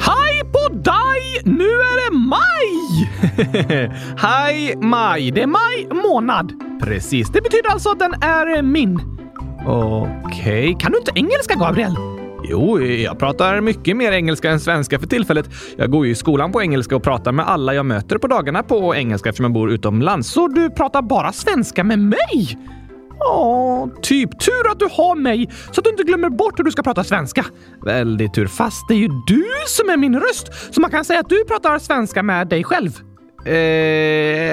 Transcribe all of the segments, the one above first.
Hej på dig! Nu är det maj! Hej maj! Det är maj månad. Precis, det betyder alltså att den är min. Okej, okay. kan du inte engelska Gabriel? Jo, jag pratar mycket mer engelska än svenska för tillfället. Jag går ju i skolan på engelska och pratar med alla jag möter på dagarna på engelska eftersom jag bor utomlands. Så du pratar bara svenska med mig? Ja, typ. Tur att du har mig så att du inte glömmer bort hur du ska prata svenska. Väldigt tur. Fast det är ju du som är min röst, så man kan säga att du pratar svenska med dig själv. Eh,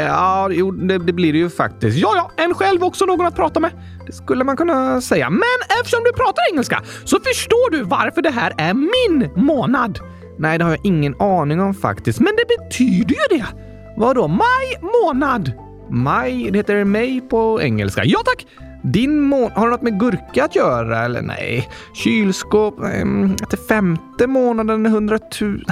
ja, jo, det, det, blir det ju faktiskt. Ja, ja, en själv också någon att prata med. Det skulle man kunna säga. Men eftersom du pratar engelska så förstår du varför det här är min månad. Nej, det har jag ingen aning om faktiskt. Men det betyder ju det. Vadå? Maj månad? Maj, det heter May på engelska. Ja tack! Din månad, har det något med gurka att göra eller nej? Kylskåp, Ähm, till femte månaden, hundratusen...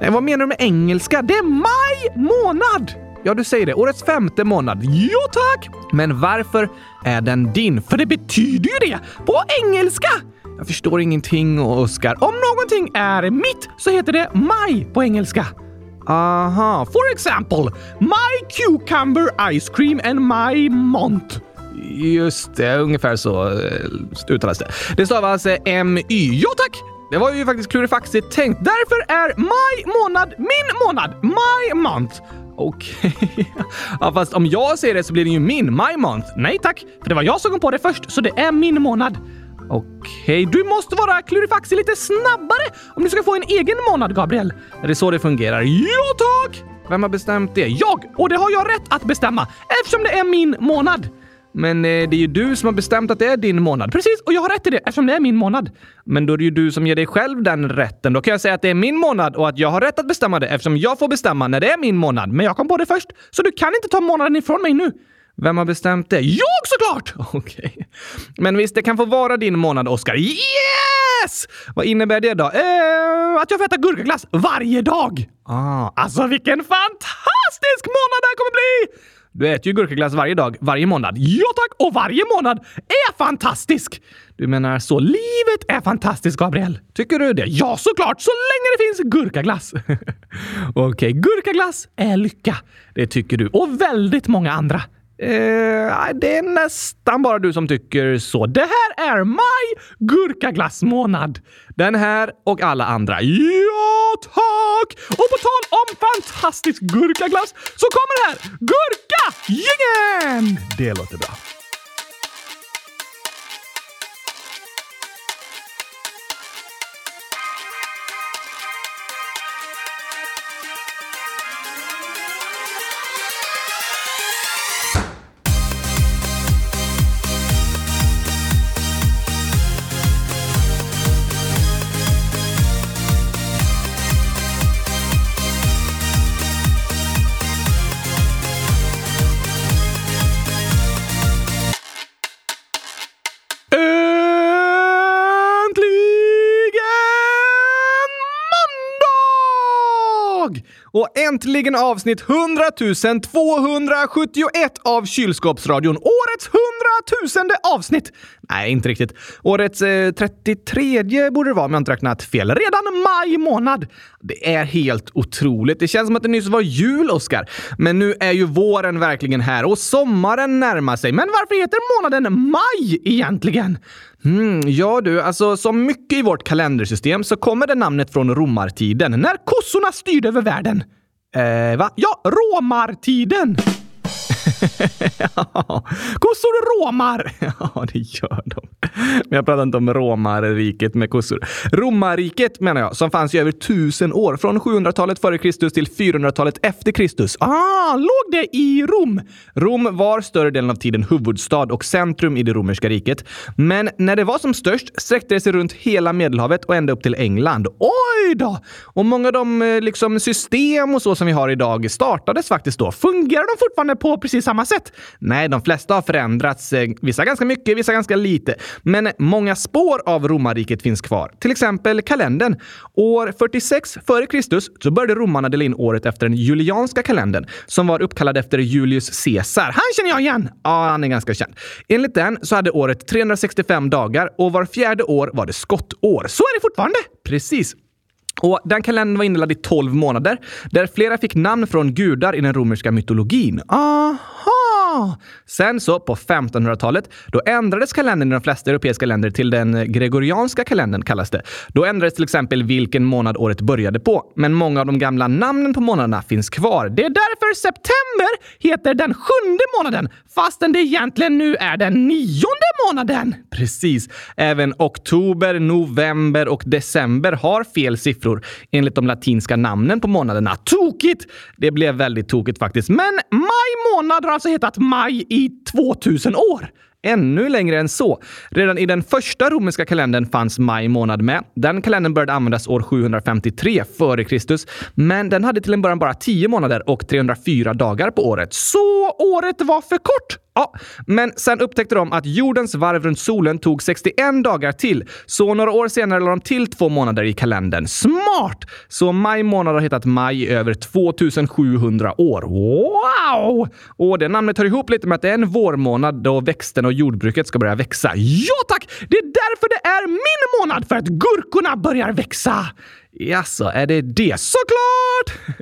Nej, vad menar du med engelska? Det är maj månad! Ja, du säger det. Årets femte månad. Ja, tack! Men varför är den din? För det betyder ju det på engelska! Jag förstår ingenting, Oskar. Om någonting är mitt så heter det maj på engelska. Aha, for example, my cucumber ice cream and my mont. Just det, ungefär så eh, uttalas det. Det stavas eh, my. M-Y. Ja tack! Det var ju faktiskt klurifaxigt tänkt. Därför är maj månad min månad. My month. Okej. Okay. ja, fast om jag säger det så blir det ju min, my month. Nej tack, för det var jag som kom på det först, så det är min månad. Okej, okay. du måste vara klurifaxig lite snabbare om du ska få en egen månad, Gabriel. Är det så det fungerar? Ja, tack! Vem har bestämt det? Jag! Och det har jag rätt att bestämma eftersom det är min månad. Men eh, det är ju du som har bestämt att det är din månad. Precis, och jag har rätt till det eftersom det är min månad. Men då är det ju du som ger dig själv den rätten. Då kan jag säga att det är min månad och att jag har rätt att bestämma det eftersom jag får bestämma när det är min månad. Men jag kom på det först, så du kan inte ta månaden ifrån mig nu. Vem har bestämt det? Jag såklart! Okej. Okay. Men visst, det kan få vara din månad, Oscar. Yes! Vad innebär det då? Eh, att jag får äta gurkaglass varje dag. Ah, alltså vilken fantastisk månad det här kommer bli! Du äter ju gurkaglass varje dag, varje månad. Ja tack! Och varje månad är fantastisk! Du menar så livet är fantastiskt, Gabriel? Tycker du det? Ja, såklart! Så länge det finns gurkaglass! Okej, okay, gurkaglass är lycka. Det tycker du. Och väldigt många andra. Eh, det är nästan bara du som tycker så. Det här är maj gurkaglassmånad. Den här och alla andra. Ja, tack! Och på tal om fantastisk gurkaglass så kommer det här Gurka-gängen! Det låter bra. Äntligen avsnitt 100 271 av Kylskåpsradion. Årets 100 000 avsnitt! Nej, inte riktigt. Årets eh, 33 borde det vara om jag inte räknat fel. Redan maj månad! Det är helt otroligt. Det känns som att det nyss var jul, Oskar. Men nu är ju våren verkligen här och sommaren närmar sig. Men varför heter månaden maj egentligen? Mm, ja du, alltså som mycket i vårt kalendersystem så kommer det namnet från romartiden, när kossorna styrde över världen. Eh, va? Ja, romartiden! kossor romar! ja, det gör de. Men jag pratar inte om romarriket med kossor. Romarriket menar jag, som fanns i över tusen år, från 700-talet före Kristus till 400-talet efter Kristus. Ah, låg det i Rom? Rom var större delen av tiden huvudstad och centrum i det romerska riket. Men när det var som störst sträckte det sig runt hela Medelhavet och ända upp till England. Oj då! Och många av de eh, liksom, system och så som vi har idag startades faktiskt då. Fungerar de fortfarande på precis samma sätt? Nej, de flesta har förändrats. Eh, vissa ganska mycket, vissa ganska lite. Men många spår av romarriket finns kvar. Till exempel kalendern. År 46 f.Kr. så började romarna dela in året efter den julianska kalendern som var uppkallad efter Julius Caesar. Han känner jag igen! Ja, han är ganska känd. Enligt den så hade året 365 dagar och var fjärde år var det skottår. Så är det fortfarande! Precis. Och Den kalendern var indelad i 12 månader, där flera fick namn från gudar i den romerska mytologin. Aha! Sen så, på 1500-talet, då ändrades kalendern i de flesta europeiska länder till den gregorianska kalendern, kallas det. Då ändrades till exempel vilken månad året började på. Men många av de gamla namnen på månaderna finns kvar. Det är därför september heter den sjunde månaden, fastän det egentligen nu är den nionde månaden. Precis. Även oktober, november och december har fel siffror enligt de latinska namnen på månaderna. Tokigt! Det blev väldigt tokigt faktiskt. Men maj månad har alltså hetat maj i 2000 år. Ännu längre än så. Redan i den första romerska kalendern fanns maj månad med. Den kalendern började användas år 753 f.Kr. Men den hade till en början bara 10 månader och 304 dagar på året. Så året var för kort! Ja, men sen upptäckte de att jordens varv runt solen tog 61 dagar till. Så några år senare lade de till två månader i kalendern. Smart! Så maj månad har hetat maj i över 2700 år. Wow! Och det namnet hör ihop lite med att det är en vårmånad då växten och jordbruket ska börja växa. Ja tack! Det är därför det är min månad! För att gurkorna börjar växa! Jaså, är det det? Såklart!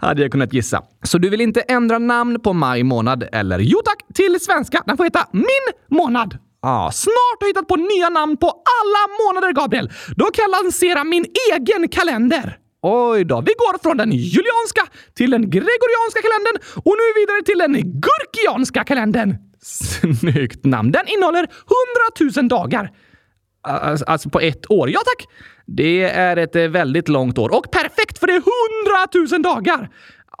Hade jag kunnat gissa. Så du vill inte ändra namn på maj månad, eller? Jo tack, till svenska. Den får heta min månad. Ah, snart har jag hittat på nya namn på alla månader, Gabriel. Då kan jag lansera min egen kalender. Oj då, vi går från den julianska till den gregorianska kalendern och nu vidare till den gurkianska kalendern. Snyggt namn. Den innehåller 100 000 dagar. Alltså, alltså på ett år. Ja tack! Det är ett eh, väldigt långt år och perfekt för det är hundratusen dagar!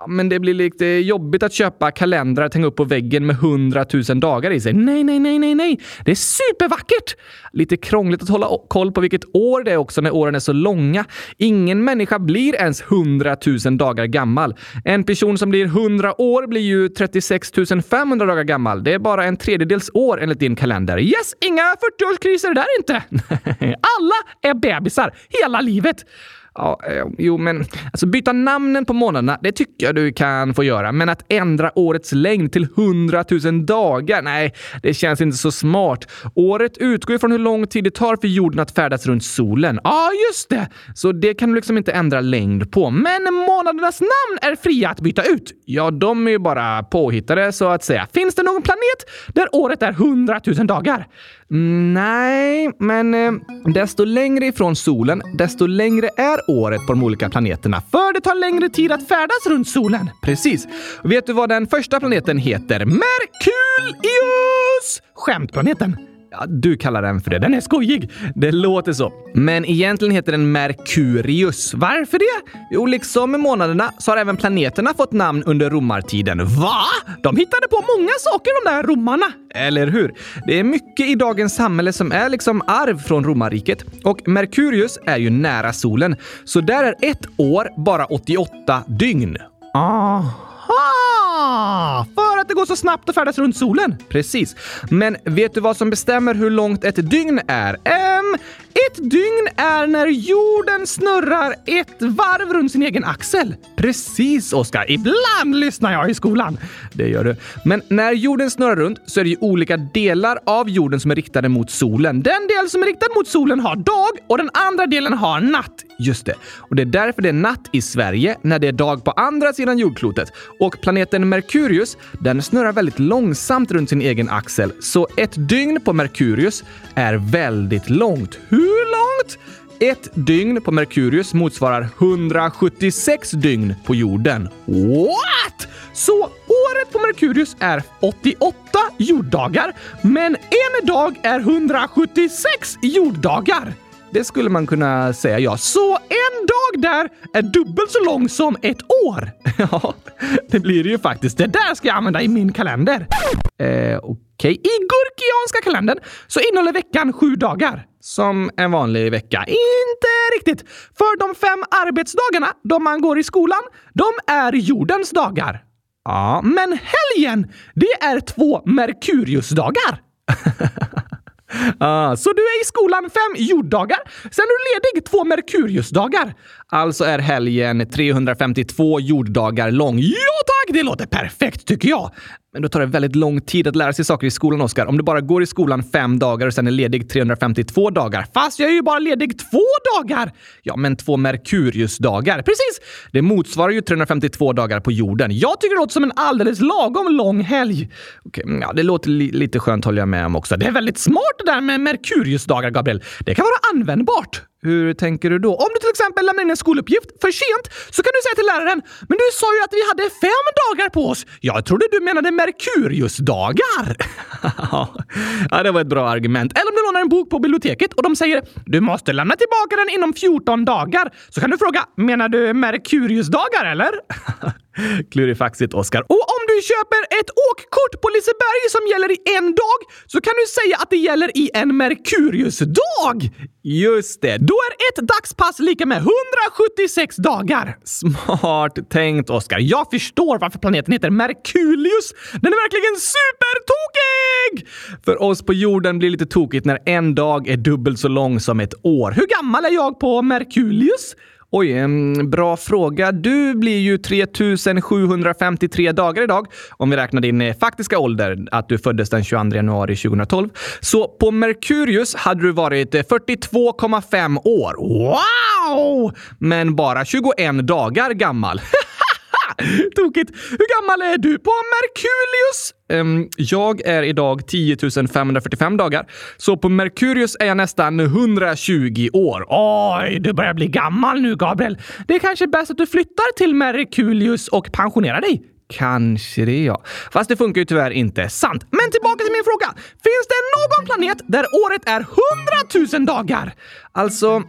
Men det blir lite jobbigt att köpa kalendrar att hänga upp på väggen med hundratusen dagar i sig. Nej, nej, nej, nej, nej. Det är supervackert! Lite krångligt att hålla koll på vilket år det är också när åren är så långa. Ingen människa blir ens hundratusen dagar gammal. En person som blir hundra år blir ju 36 500 dagar gammal. Det är bara en tredjedels år enligt din kalender. Yes, inga 40-årskriser där inte! Alla är bebisar hela livet. Ja, eh, jo, men alltså byta namnen på månaderna, det tycker jag du kan få göra. Men att ändra årets längd till 100 000 dagar, nej, det känns inte så smart. Året utgår från hur lång tid det tar för jorden att färdas runt solen. Ja, ah, just det! Så det kan du liksom inte ändra längd på. Men månadernas namn är fria att byta ut. Ja, de är ju bara påhittade så att säga. Finns det någon planet där året är 100 000 dagar? Mm, nej, men eh, desto längre ifrån solen, desto längre är året på de olika planeterna. För det tar längre tid att färdas runt solen. Precis. Vet du vad den första planeten heter? Merkurius! Skämtplaneten. Ja, du kallar den för det. Den är skojig. Det låter så. Men egentligen heter den Merkurius. Varför det? Jo, liksom med månaderna så har även planeterna fått namn under romartiden. Va? De hittade på många saker de där romarna. Eller hur? Det är mycket i dagens samhälle som är liksom arv från romarriket. Och Merkurius är ju nära solen. Så där är ett år bara 88 dygn. Aha! Aha! För att det går så snabbt att färdas runt solen. Precis. Men vet du vad som bestämmer hur långt ett dygn är? Um, ett dygn är när jorden snurrar ett varv runt sin egen axel. Precis, Oskar. Ibland lyssnar jag i skolan. Det gör du. Men när jorden snurrar runt så är det ju olika delar av jorden som är riktade mot solen. Den del som är riktad mot solen har dag och den andra delen har natt. Just det. Och det är därför det är natt i Sverige när det är dag på andra sidan jordklotet. Och planeten Merkurius, den snurrar väldigt långsamt runt sin egen axel. Så ett dygn på Merkurius är väldigt långt. Hur långt? Ett dygn på Merkurius motsvarar 176 dygn på jorden. What? Så året på Merkurius är 88 jorddagar, men en dag är 176 jorddagar. Det skulle man kunna säga, ja. Så en dag där är dubbelt så lång som ett år. Ja, det blir det ju faktiskt. Det där ska jag använda i min kalender. Eh, Okej, okay. i gurkianska kalendern så innehåller veckan sju dagar. Som en vanlig vecka. Inte riktigt. För de fem arbetsdagarna, de man går i skolan, de är jordens dagar. Ja, men helgen, det är två Merkuriusdagar. Ah, så du är i skolan fem jorddagar, sen är du ledig två Merkuriusdagar. Alltså är helgen 352 jorddagar lång. Ja tack, det låter perfekt tycker jag. Men då tar det väldigt lång tid att lära sig saker i skolan, Oskar. Om du bara går i skolan fem dagar och sen är ledig 352 dagar. Fast jag är ju bara ledig två dagar! Ja, men två Merkuriusdagar. Precis! Det motsvarar ju 352 dagar på jorden. Jag tycker det låter som en alldeles lagom lång helg. Okej, mm, ja, det låter li lite skönt håller jag med om också. Det är väldigt smart det där med Merkuriusdagar, Gabriel. Det kan vara användbart. Hur tänker du då? Om du till exempel lämnar in en skoluppgift för sent så kan du säga till läraren “Men du sa ju att vi hade fem dagar på oss. Jag trodde du menade Merkuriusdagar.” Ja, det var ett bra argument. Eller om du lånar en bok på biblioteket och de säger “Du måste lämna tillbaka den inom 14 dagar.” Så kan du fråga “Menar du Merkuriusdagar eller?” Klurifaxigt, Oskar. Och du köper ett åkkort på Liseberg som gäller i en dag så kan du säga att det gäller i en Merkuriusdag. Just det. Då är ett dagspass lika med 176 dagar. Smart tänkt, Oskar. Jag förstår varför planeten heter Merkurius. Den är verkligen supertokig! För oss på jorden blir det lite tokigt när en dag är dubbelt så lång som ett år. Hur gammal är jag på Merkurius? Oj, en bra fråga. Du blir ju 3753 dagar idag om vi räknar din eh, faktiska ålder, att du föddes den 22 januari 2012. Så på Merkurius hade du varit eh, 42,5 år. Wow! Men bara 21 dagar gammal. Tokigt! Hur gammal är du på Merkurius? Um, jag är idag 10 545 dagar, så på Merkurius är jag nästan 120 år. Oj, du börjar bli gammal nu, Gabriel. Det är kanske bäst att du flyttar till Merkurius och pensionerar dig. Kanske det, ja. Fast det funkar ju tyvärr inte. Sant. Men tillbaka till min fråga. Finns det någon planet där året är 100 000 dagar? Alltså,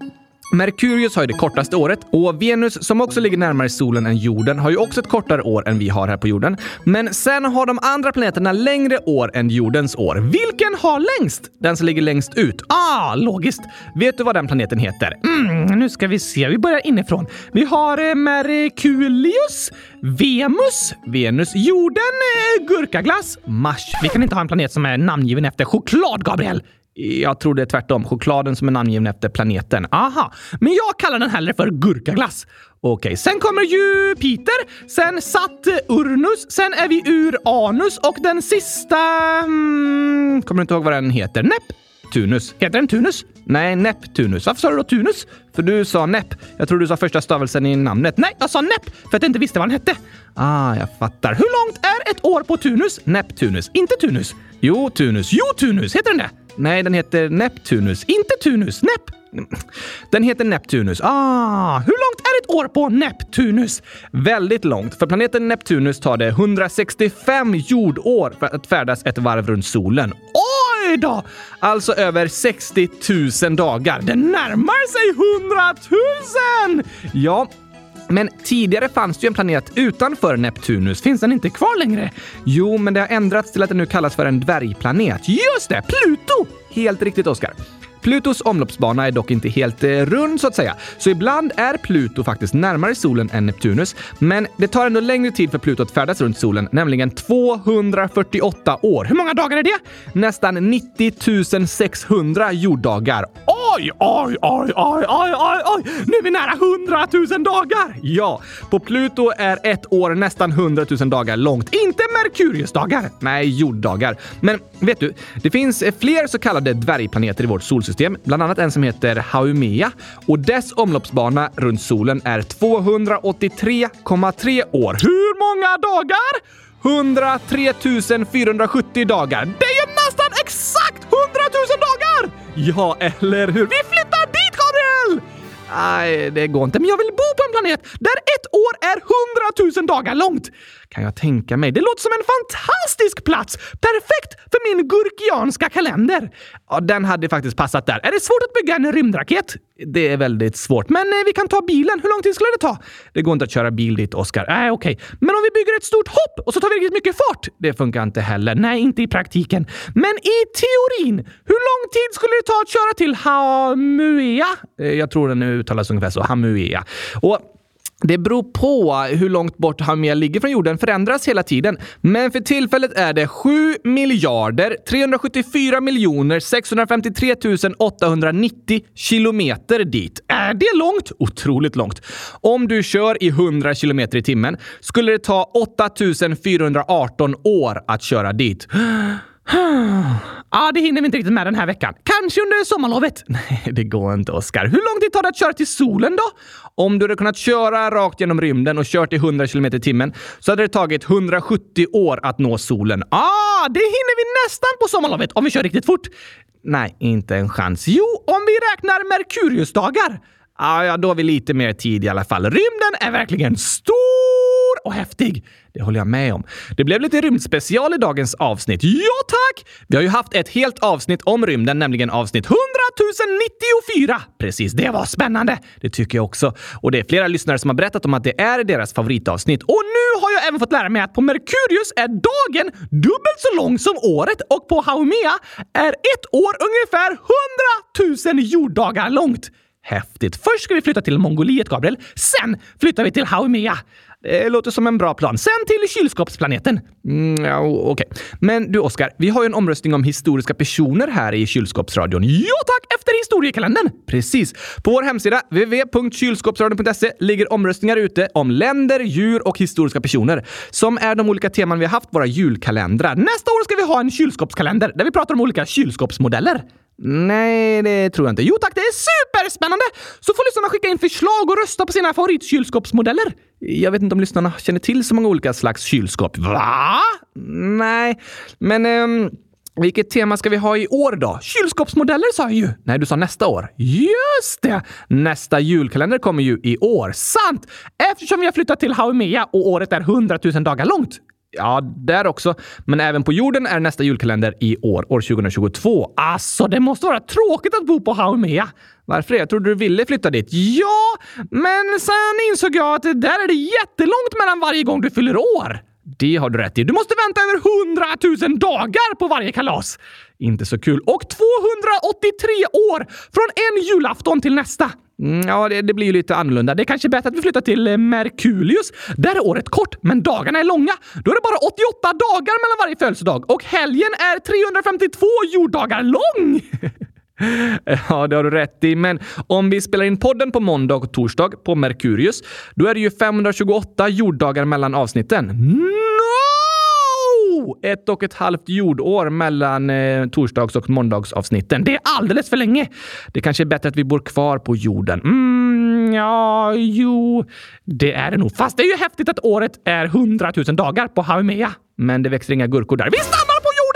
Merkurius har ju det kortaste året och Venus, som också ligger närmare solen än jorden, har ju också ett kortare år än vi har här på jorden. Men sen har de andra planeterna längre år än jordens år. Vilken har längst? Den som ligger längst ut. Ah, logiskt. Vet du vad den planeten heter? Mm, nu ska vi se. Vi börjar inifrån. Vi har eh, Merkurius, Venus, Venus, jorden, eh, gurkaglass, Mars. Vi kan inte ha en planet som är namngiven efter choklad, Gabriel. Jag tror det är tvärtom. Chokladen som är namngiven efter planeten. Aha, men jag kallar den hellre för gurkaglass. Okej, sen kommer Jupiter, sen Saturnus, sen är vi Uranus och den sista... Hmm, kommer du inte ihåg vad den heter? Neptunus. Heter den Tunus? Nej, Neptunus. Varför sa du då Tunus? För du sa Nepp. Jag tror du sa första stavelsen i namnet. Nej, jag sa Nepp för att jag inte visste vad den hette. Ah, jag fattar. Hur långt är ett år på Tunus? Neptunus, inte Tunus. Jo, Tunus. Jo, Tunus. Heter den det? Nej, den heter Neptunus. Inte Tunus. Nep. Den heter Neptunus. Ah, hur långt är ett år på Neptunus? Väldigt långt. För planeten Neptunus tar det 165 jordår för att färdas ett varv runt solen. Oj då! Alltså över 60 000 dagar. Den närmar sig 100 000! Ja, men tidigare fanns det ju en planet utanför Neptunus. Finns den inte kvar längre? Jo, men det har ändrats till att den nu kallas för en dvärgplanet. Just det! Pluto! Helt riktigt, Oskar. Plutos omloppsbana är dock inte helt eh, rund så att säga, så ibland är Pluto faktiskt närmare solen än Neptunus. Men det tar ändå längre tid för Pluto att färdas runt solen, nämligen 248 år. Hur många dagar är det? Nästan 90 600 jorddagar. Oj, oj, oj, oj, oj, oj, oj! Nu är vi nära 100 000 dagar! Ja, på Pluto är ett år nästan 100 000 dagar långt. Inte Merkuriusdagar. Nej, jorddagar. Men vet du, det finns eh, fler så kallade dvärgplaneter i vårt solsystem, bland annat en som heter Haumea och dess omloppsbana runt solen är 283,3 år. Hur många dagar? 103 470 dagar. Det är ju nästan exakt 100 000 dagar! Ja, eller hur? Vi flyttar dit, Gabriel! Nej, det går inte. Men jag vill bo på en planet där ett år är 100 000 dagar långt kan jag tänka mig. Det låter som en fantastisk plats! Perfekt för min gurkianska kalender! Ja, den hade faktiskt passat där. Är det svårt att bygga en rymdraket? Det är väldigt svårt, men eh, vi kan ta bilen. Hur lång tid skulle det ta? Det går inte att köra bil dit, Oskar. Nej, äh, okej. Okay. Men om vi bygger ett stort hopp och så tar vi riktigt mycket fart? Det funkar inte heller. Nej, inte i praktiken. Men i teorin, hur lång tid skulle det ta att köra till Hamuea? Eh, jag tror den uttalas ungefär så. Hamuea. Och det beror på hur långt bort Haumea ligger från jorden förändras hela tiden. Men för tillfället är det 7 miljarder 374 miljoner 653 890 kilometer dit. Är det långt? Otroligt långt. Om du kör i 100 kilometer i timmen skulle det ta 8418 år att köra dit. Ja, det hinner vi inte riktigt med den här veckan. Kanske under sommarlovet? Nej, det går inte, Oskar. Hur lång tid tar det att köra till solen då? Om du hade kunnat köra rakt genom rymden och kört i 100 km i timmen så hade det tagit 170 år att nå solen. Ah, det hinner vi nästan på sommarlovet om vi kör riktigt fort. Nej, inte en chans. Jo, om vi räknar Merkuriusdagar. Ah, ja, då har vi lite mer tid i alla fall. Rymden är verkligen stor och häftig. Det håller jag med om. Det blev lite rymdspecial i dagens avsnitt. Ja, tack! Vi har ju haft ett helt avsnitt om rymden, nämligen avsnitt 100 094. Precis, det var spännande. Det tycker jag också. Och det är flera lyssnare som har berättat om att det är deras favoritavsnitt. Och nu har jag även fått lära mig att på Merkurius är dagen dubbelt så lång som året och på Haumea är ett år ungefär 100 000 jorddagar långt. Häftigt. Först ska vi flytta till Mongoliet, Gabriel. Sen flyttar vi till Haumea. Det låter som en bra plan. Sen till kylskåpsplaneten. Mm, ja, Okej. Okay. Men du, Oskar, vi har ju en omröstning om historiska personer här i kylskåpsradion. Ja tack! Efter historiekalendern! Precis. På vår hemsida www.kylskåpsradion.se ligger omröstningar ute om länder, djur och historiska personer som är de olika teman vi har haft våra julkalendrar. Nästa år ska vi ha en kylskåpskalender där vi pratar om olika kylskåpsmodeller. Nej, det tror jag inte. Jo tack, det är superspännande! Så får lyssnarna skicka in förslag och rösta på sina favoritkylskåpsmodeller. Jag vet inte om lyssnarna känner till så många olika slags kylskåp. Va? Nej, men... Um... Vilket tema ska vi ha i år då? Kylskåpsmodeller sa jag ju. Nej, du sa nästa år. Just det! Nästa julkalender kommer ju i år. Sant! Eftersom vi har flyttat till Haumea och året är 100 000 dagar långt. Ja, där också. Men även på jorden är nästa julkalender i år, år 2022. Alltså, det måste vara tråkigt att bo på Haumea. Varför det? Jag trodde du ville flytta dit. Ja, men sen insåg jag att där är det jättelångt mellan varje gång du fyller år. Det har du rätt i. Du måste vänta över 100 000 dagar på varje kalas. Inte så kul. Och 283 år från en julafton till nästa. Mm, ja, det, det, blir ju lite annorlunda. Det är kanske bättre att vi flyttar till eh, Merkulius. Där är året kort, men dagarna är långa. Då är det bara 88 dagar mellan varje födelsedag och helgen är 352 jorddagar lång! Ja, det har du rätt i. Men om vi spelar in podden på måndag och torsdag på Merkurius, då är det ju 528 jorddagar mellan avsnitten. Mm. Ett och ett halvt jordår mellan eh, torsdags och måndagsavsnitten. Det är alldeles för länge! Det kanske är bättre att vi bor kvar på jorden. Mm, ja, jo, det är det nog. Fast det är ju häftigt att året är 100 000 dagar på Haumea. Men det växer inga gurkor där. Vi stannar på jorden!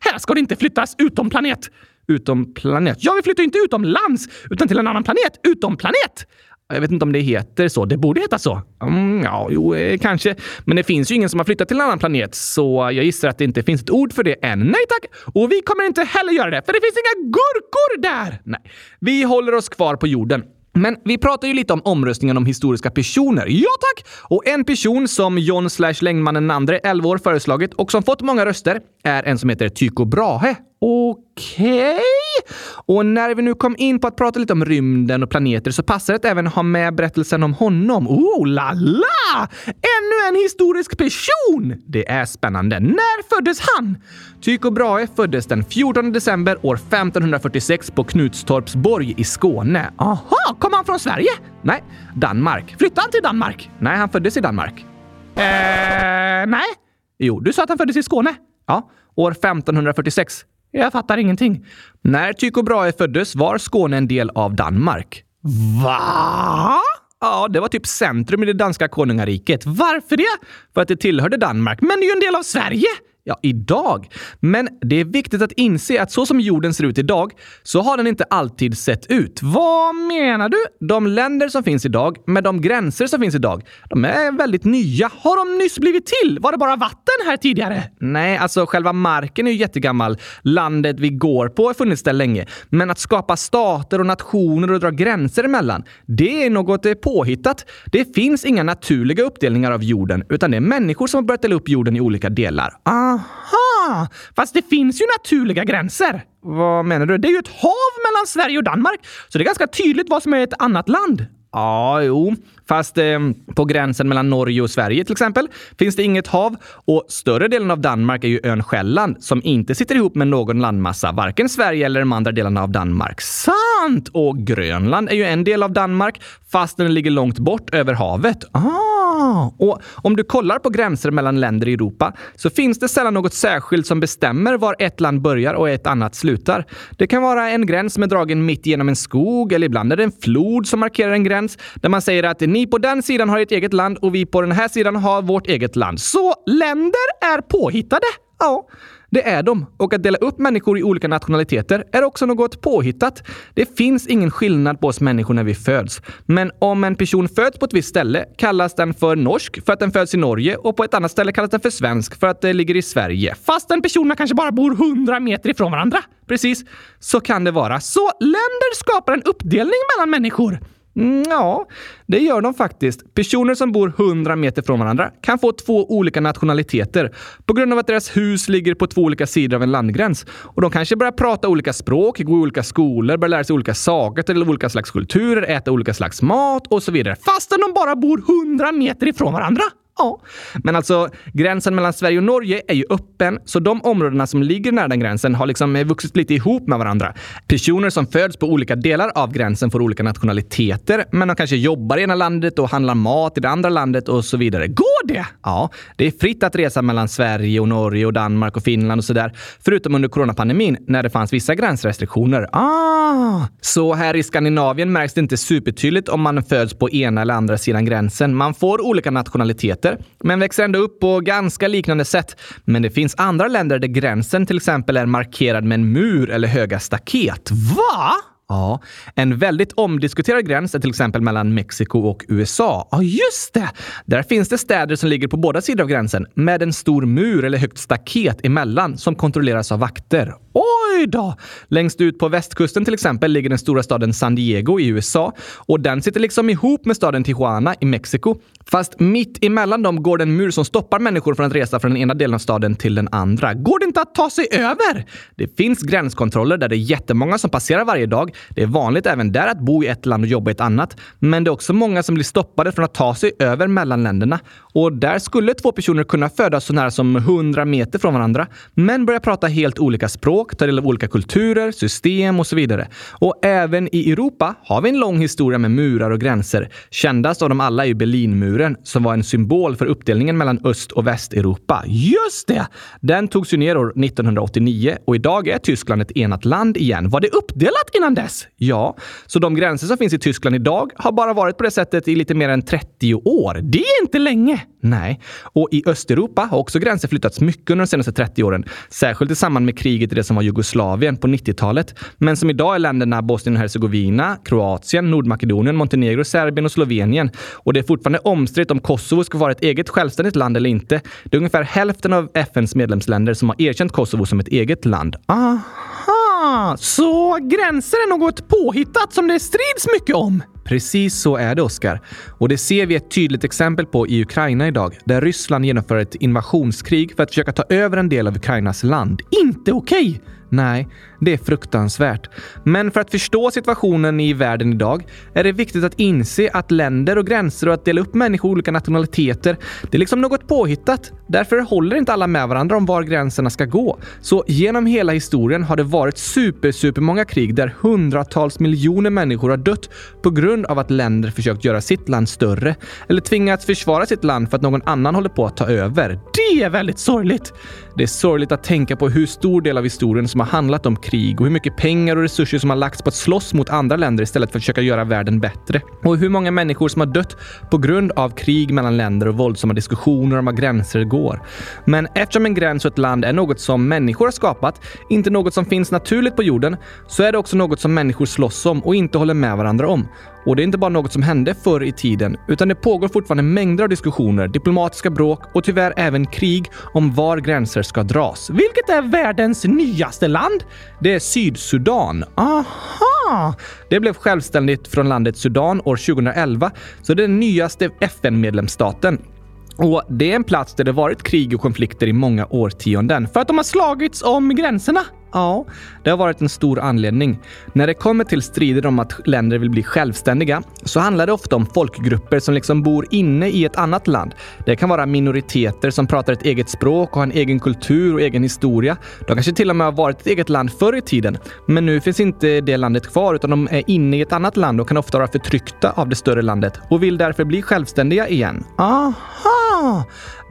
Här ska det inte flyttas utom planet. Utom planet? Ja, vi flyttar inte utomlands, utan till en annan planet. Utom planet! Jag vet inte om det heter så. Det borde heta så. Mm, ja, jo, eh, kanske. Men det finns ju ingen som har flyttat till en annan planet, så jag gissar att det inte finns ett ord för det än. Nej tack! Och vi kommer inte heller göra det, för det finns inga gurkor där! Nej, vi håller oss kvar på jorden. Men vi pratar ju lite om omröstningen om historiska personer. Ja tack! Och en person som John slash Längmannen andre, 11 år, föreslagit och som fått många röster är en som heter Tycho Brahe. Okej? Okay. Och när vi nu kom in på att prata lite om rymden och planeter så passar det att även ha med berättelsen om honom. Oh la la! Ännu en historisk person! Det är spännande. När föddes han? Tycho Brahe föddes den 14 december år 1546 på Knutstorpsborg i Skåne. Aha, kom han från Sverige? Nej, Danmark. Flyttade han till Danmark? Nej, han föddes i Danmark. Eh, nej. Jo, du sa att han föddes i Skåne. Ja, år 1546. Jag fattar ingenting. När Tycho Brahe föddes var Skåne en del av Danmark. Va? Ja, det var typ centrum i det danska konungariket. Varför det? För att det tillhörde Danmark. Men det är ju en del av Sverige! Ja, idag. Men det är viktigt att inse att så som jorden ser ut idag så har den inte alltid sett ut. Vad menar du? De länder som finns idag, med de gränser som finns idag, de är väldigt nya. Har de nyss blivit till? Var det bara vatten här tidigare? Nej, alltså själva marken är ju jättegammal. Landet vi går på har funnits där länge. Men att skapa stater och nationer och dra gränser emellan, det är något eh, påhittat. Det finns inga naturliga uppdelningar av jorden, utan det är människor som har börjat dela upp jorden i olika delar. Ah, Aha! Fast det finns ju naturliga gränser. Vad menar du? Det är ju ett hav mellan Sverige och Danmark, så det är ganska tydligt vad som är ett annat land. Ja, jo. Fast eh, på gränsen mellan Norge och Sverige till exempel finns det inget hav och större delen av Danmark är ju ön Själland som inte sitter ihop med någon landmassa, varken Sverige eller de andra delarna av Danmark. Sant! Och Grönland är ju en del av Danmark fast den ligger långt bort över havet. Ah! Och om du kollar på gränser mellan länder i Europa så finns det sällan något särskilt som bestämmer var ett land börjar och ett annat slutar. Det kan vara en gräns som är dragen mitt genom en skog eller ibland är det en flod som markerar en gräns där man säger att ni på den sidan har ett eget land och vi på den här sidan har vårt eget land. Så länder är påhittade. Ja, det är de. Och att dela upp människor i olika nationaliteter är också något påhittat. Det finns ingen skillnad på oss människor när vi föds. Men om en person föds på ett visst ställe kallas den för norsk för att den föds i Norge och på ett annat ställe kallas den för svensk för att det ligger i Sverige. Fast den personerna kanske bara bor hundra meter ifrån varandra. Precis, så kan det vara. Så länder skapar en uppdelning mellan människor. Mm, ja, det gör de faktiskt. Personer som bor 100 meter från varandra kan få två olika nationaliteter på grund av att deras hus ligger på två olika sidor av en landgräns. Och de kanske börjar prata olika språk, gå i olika skolor, börjar lära sig olika saker till olika slags kulturer, äta olika slags mat och så vidare. Fastän de bara bor 100 meter ifrån varandra. Ja, men alltså gränsen mellan Sverige och Norge är ju öppen, så de områdena som ligger nära den gränsen har liksom vuxit lite ihop med varandra. Personer som föds på olika delar av gränsen får olika nationaliteter, men de kanske jobbar i ena landet och handlar mat i det andra landet och så vidare. Går det? Ja, det är fritt att resa mellan Sverige och Norge och Danmark och Finland och sådär, förutom under coronapandemin när det fanns vissa gränsrestriktioner. Ah, så här i Skandinavien märks det inte supertydligt om man föds på ena eller andra sidan gränsen. Man får olika nationaliteter men växer ändå upp på ganska liknande sätt. Men det finns andra länder där gränsen till exempel är markerad med en mur eller höga staket. Va? Ja, en väldigt omdiskuterad gräns är till exempel mellan Mexiko och USA. Ja, just det! Där finns det städer som ligger på båda sidor av gränsen med en stor mur eller högt staket emellan som kontrolleras av vakter. Oj då! Längst ut på västkusten till exempel ligger den stora staden San Diego i USA och den sitter liksom ihop med staden Tijuana i Mexiko. Fast mitt emellan dem går den en mur som stoppar människor från att resa från den ena delen av staden till den andra. Går det inte att ta sig över? Det finns gränskontroller där det är jättemånga som passerar varje dag. Det är vanligt även där att bo i ett land och jobba i ett annat. Men det är också många som blir stoppade från att ta sig över mellan länderna. Och där skulle två personer kunna födas så nära som 100 meter från varandra, men börja prata helt olika språk, ta del av olika kulturer, system och så vidare. Och även i Europa har vi en lång historia med murar och gränser. Kändast av dem alla är ju Berlinmuren, som var en symbol för uppdelningen mellan Öst och Västeuropa. Just det! Den togs ju ner år 1989 och idag är Tyskland ett enat land igen. Var det uppdelat innan dess? Ja, så de gränser som finns i Tyskland idag har bara varit på det sättet i lite mer än 30 år. Det är inte länge! Nej. Och i Östeuropa har också gränser flyttats mycket under de senaste 30 åren. Särskilt i samband med kriget i det som som var Jugoslavien på 90-talet. Men som idag är länderna Bosnien och Hercegovina, Kroatien, Nordmakedonien, Montenegro, Serbien och Slovenien. Och det är fortfarande omstritt om Kosovo ska vara ett eget självständigt land eller inte. Det är ungefär hälften av FNs medlemsländer som har erkänt Kosovo som ett eget land. Aha! Så gränser är något påhittat som det strids mycket om? Precis så är det, Oskar. Och det ser vi ett tydligt exempel på i Ukraina idag, där Ryssland genomför ett invasionskrig för att försöka ta över en del av Ukrainas land. Inte okej! Okay. Nej, det är fruktansvärt. Men för att förstå situationen i världen idag är det viktigt att inse att länder och gränser och att dela upp människor i olika nationaliteter, det är liksom något påhittat. Därför håller inte alla med varandra om var gränserna ska gå. Så genom hela historien har det varit super, super många krig där hundratals miljoner människor har dött på grund av att länder försökt göra sitt land större eller tvingats försvara sitt land för att någon annan håller på att ta över. Det är väldigt sorgligt! Det är sorgligt att tänka på hur stor del av historien som har handlat om krig och hur mycket pengar och resurser som har lagts på att slåss mot andra länder istället för att försöka göra världen bättre. Och hur många människor som har dött på grund av krig mellan länder och våldsamma diskussioner om var gränser går. Men eftersom en gräns och ett land är något som människor har skapat, inte något som finns naturligt på jorden, så är det också något som människor slåss om och inte håller med varandra om. Och det är inte bara något som hände förr i tiden, utan det pågår fortfarande mängder av diskussioner, diplomatiska bråk och tyvärr även krig om var gränser ska dras. Vilket är världens nyaste land? Det är Sydsudan. Aha! Det blev självständigt från landet Sudan år 2011, så det är den nyaste FN-medlemsstaten. Och det är en plats där det varit krig och konflikter i många årtionden för att de har slagits om gränserna. Ja, det har varit en stor anledning. När det kommer till strider om att länder vill bli självständiga så handlar det ofta om folkgrupper som liksom bor inne i ett annat land. Det kan vara minoriteter som pratar ett eget språk och har en egen kultur och egen historia. De kanske till och med har varit ett eget land förr i tiden, men nu finns inte det landet kvar utan de är inne i ett annat land och kan ofta vara förtryckta av det större landet och vill därför bli självständiga igen. Aha!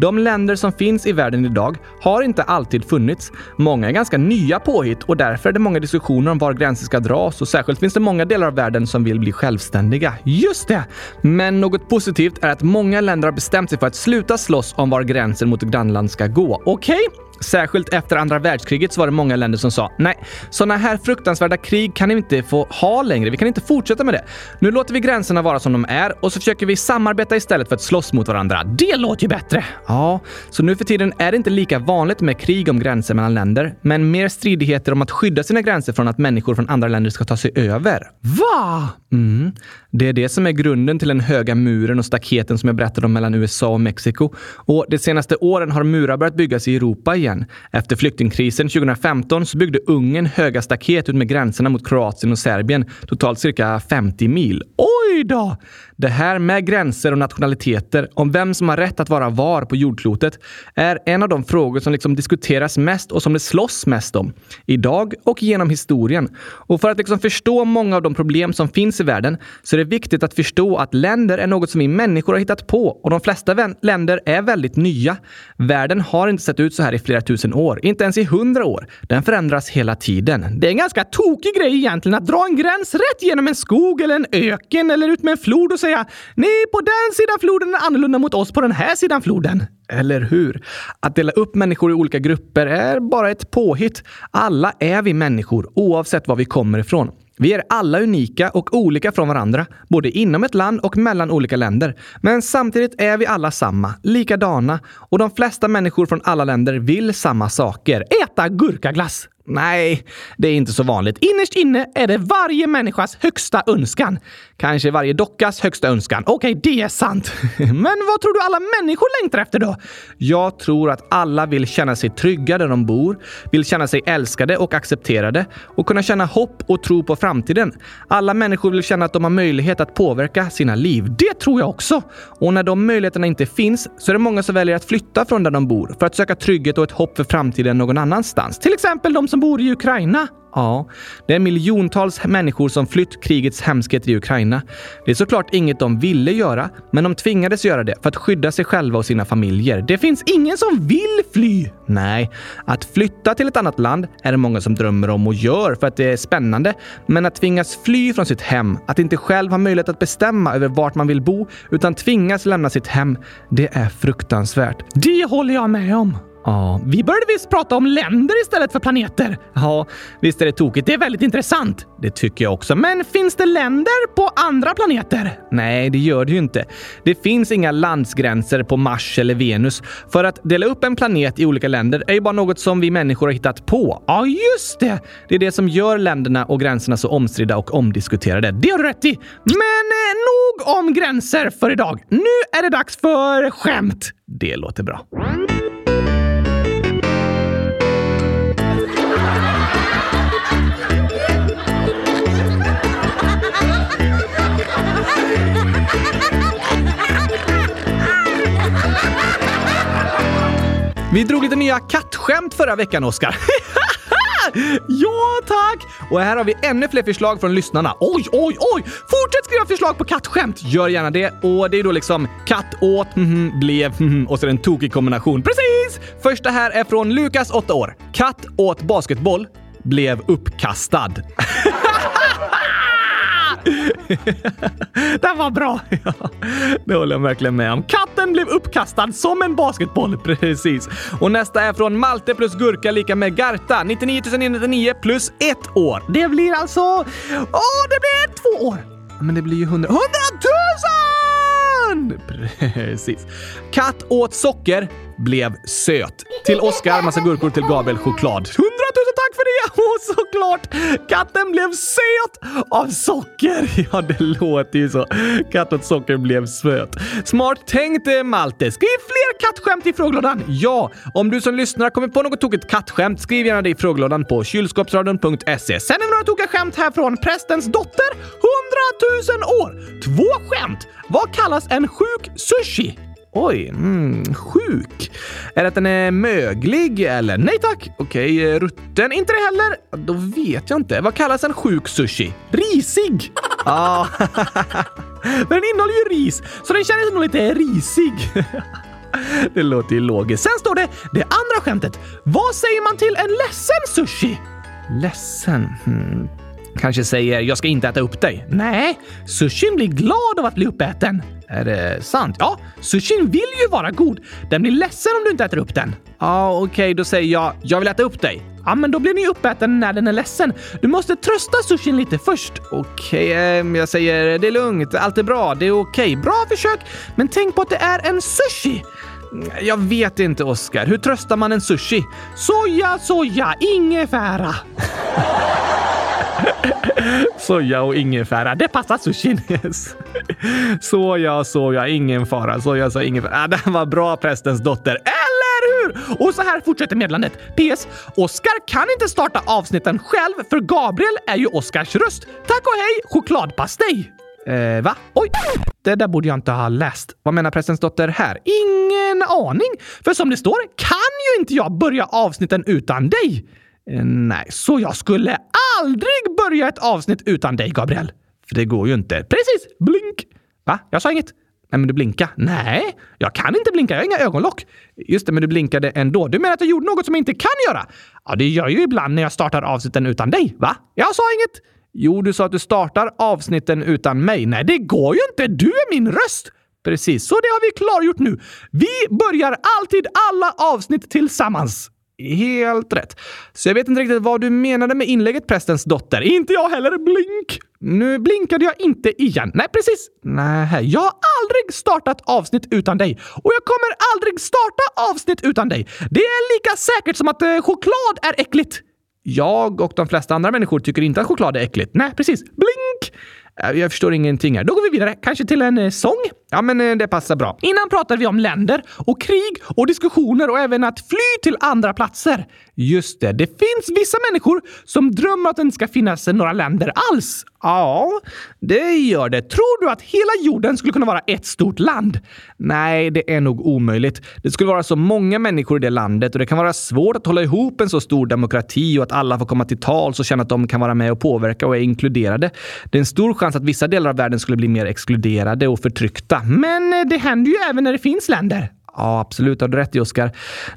De länder som finns i världen idag har inte alltid funnits. Många är ganska nya påhitt och därför är det många diskussioner om var gränser ska dras och särskilt finns det många delar av världen som vill bli självständiga. Just det! Men något positivt är att många länder har bestämt sig för att sluta slåss om var gränsen mot ett grannland ska gå. Okej? Okay? Särskilt efter andra världskriget så var det många länder som sa nej, sådana här fruktansvärda krig kan vi inte få ha längre. Vi kan inte fortsätta med det. Nu låter vi gränserna vara som de är och så försöker vi samarbeta istället för att slåss mot varandra. Det låter ju bättre! Ja, så nu för tiden är det inte lika vanligt med krig om gränser mellan länder, men mer stridigheter om att skydda sina gränser från att människor från andra länder ska ta sig över. Va? Mm. Det är det som är grunden till den höga muren och staketen som jag berättade om mellan USA och Mexiko. Och de senaste åren har murar börjat byggas i Europa igen. Efter flyktingkrisen 2015 så byggde Ungern höga staket ut med gränserna mot Kroatien och Serbien, totalt cirka 50 mil. Oj då! Det här med gränser och nationaliteter, om vem som har rätt att vara var på jordklotet, är en av de frågor som liksom diskuteras mest och som det slåss mest om. Idag och genom historien. Och för att liksom förstå många av de problem som finns i världen så är det viktigt att förstå att länder är något som vi människor har hittat på och de flesta länder är väldigt nya. Världen har inte sett ut så här i flera tusen år, inte ens i hundra år. Den förändras hela tiden. Det är en ganska tokig grej egentligen att dra en gräns rätt genom en skog eller en öken eller ut med en flod och säga nej, på den sidan floden är annorlunda mot oss på den här sidan floden. Eller hur? Att dela upp människor i olika grupper är bara ett påhitt. Alla är vi människor oavsett var vi kommer ifrån. Vi är alla unika och olika från varandra, både inom ett land och mellan olika länder. Men samtidigt är vi alla samma, likadana och de flesta människor från alla länder vill samma saker. Äta gurkaglass! Nej, det är inte så vanligt. Innerst inne är det varje människas högsta önskan. Kanske varje dockas högsta önskan. Okej, okay, det är sant. Men vad tror du alla människor längtar efter då? Jag tror att alla vill känna sig trygga där de bor, vill känna sig älskade och accepterade och kunna känna hopp och tro på framtiden. Alla människor vill känna att de har möjlighet att påverka sina liv. Det tror jag också. Och när de möjligheterna inte finns så är det många som väljer att flytta från där de bor för att söka trygghet och ett hopp för framtiden någon annanstans. Till exempel de som bor i Ukraina. Ja, det är miljontals människor som flytt krigets hemskheter i Ukraina. Det är såklart inget de ville göra, men de tvingades göra det för att skydda sig själva och sina familjer. Det finns ingen som vill fly! Nej, att flytta till ett annat land är det många som drömmer om och gör för att det är spännande. Men att tvingas fly från sitt hem, att inte själv ha möjlighet att bestämma över vart man vill bo, utan tvingas lämna sitt hem, det är fruktansvärt. Det håller jag med om! Ja, vi började visst prata om länder istället för planeter. Ja, visst är det tokigt. Det är väldigt intressant. Det tycker jag också. Men finns det länder på andra planeter? Nej, det gör det ju inte. Det finns inga landsgränser på Mars eller Venus. För att dela upp en planet i olika länder är ju bara något som vi människor har hittat på. Ja, just det! Det är det som gör länderna och gränserna så omstridda och omdiskuterade. Det har du rätt i. Men eh, nog om gränser för idag. Nu är det dags för skämt. Det låter bra. Vi drog lite nya kattskämt förra veckan, Oskar. ja, tack! Och här har vi ännu fler förslag från lyssnarna. Oj, oj, oj! Fortsätt skriva förslag på kattskämt! Gör gärna det. Och det är då liksom katt åt, mm, blev, mm, och så är det en tokig kombination. Precis! Första här är från Lukas, 8 år. Katt åt basketboll, blev uppkastad. Den var bra! Ja, det håller jag verkligen med om. Den blev uppkastad som en basketboll. Precis. Och nästa är från Malte plus gurka lika med Garta. 99 999 plus ett år. Det blir alltså... Åh, oh, det blir två år! Men det blir ju hundra... Hundratusen! Precis. Katt åt socker, blev söt. Till Oskar massa gurkor, till Gabriel choklad. Hundratusen tack för det! och såklart! Katten blev söt av socker. Ja, det låter ju så. Katt socker blev söt. Smart tänkt, eh, Malte. Skriv fler kattskämt i frågelådan. Ja, om du som lyssnar kommer på något tokigt kattskämt, skriv gärna det i frågelådan på kylskåpsradion.se. Sen är det några tokiga skämt här från prästens dotter. 100 000 år! Två skämt! Vad kallas en sjuk sushi? Oj, mm, sjuk. Är det att den är möglig eller? Nej tack. Okej, okay, rutten? Inte det heller? Då vet jag inte. Vad kallas en sjuk sushi? Risig! Ja, men den innehåller ju ris, så den känns nog lite risig. det låter ju logiskt. Sen står det det andra skämtet. Vad säger man till en ledsen sushi? Ledsen? Hmm. Kanske säger “jag ska inte äta upp dig”. Nej, sushin blir glad av att bli uppäten. Är det sant? Ja, sushin vill ju vara god. Den blir ledsen om du inte äter upp den. Ja, okej, okay, då säger jag “jag vill äta upp dig”. Ja, men då blir ni uppäten när den är ledsen. Du måste trösta sushin lite först. Okej, okay, eh, jag säger “det är lugnt, allt är bra, det är okej”. Okay. Bra försök, men tänk på att det är en sushi. Jag vet inte, Oskar. Hur tröstar man en sushi? Soja, soja, ingefära. Soja och ingefära, det passar sushin. Soja, soja, ingen fara. Soja, soja, ingefära. Ah, det var bra prästens dotter. Eller hur? Och så här fortsätter meddelandet. PS. Oskar kan inte starta avsnitten själv för Gabriel är ju Oskars röst. Tack och hej chokladpastej! Eh, va? Oj! Det där borde jag inte ha läst. Vad menar prästens dotter här? Ingen aning! För som det står kan ju inte jag börja avsnitten utan dig. Eh, nej, så jag skulle aldrig börja ett avsnitt utan dig, Gabriel. För det går ju inte. Precis! Blink! Va? Jag sa inget. Nej, men du blinka. Nej, jag kan inte blinka. Jag har inga ögonlock. Just det, men du blinkade ändå. Du menar att jag gjorde något som jag inte kan göra? Ja, det gör jag ju ibland när jag startar avsnitten utan dig. Va? Jag sa inget. Jo, du sa att du startar avsnitten utan mig. Nej, det går ju inte. Du är min röst. Precis, så det har vi klargjort nu. Vi börjar alltid alla avsnitt tillsammans. Helt rätt. Så jag vet inte riktigt vad du menade med inlägget prästens dotter. Inte jag heller. Blink! Nu blinkade jag inte igen. Nej, precis. Nej, jag har aldrig startat avsnitt utan dig. Och jag kommer aldrig starta avsnitt utan dig. Det är lika säkert som att eh, choklad är äckligt. Jag och de flesta andra människor tycker inte att choklad är äckligt. Nej, precis. Blink! Eh, jag förstår ingenting här. Då går vi vidare. Kanske till en eh, sång? Ja, men eh, det passar bra. Innan pratade vi om länder och krig och diskussioner och även att fly till andra platser. Just det, det finns vissa människor som drömmer att det inte ska finnas några länder alls. Ja, det gör det. Tror du att hela jorden skulle kunna vara ett stort land? Nej, det är nog omöjligt. Det skulle vara så många människor i det landet och det kan vara svårt att hålla ihop en så stor demokrati och att alla får komma till tals och känna att de kan vara med och påverka och är inkluderade. Det är en stor chans att vissa delar av världen skulle bli mer exkluderade och förtryckta. Men eh, det händer ju även när det finns länder. Ja, absolut. Har du rätt i, Oskar.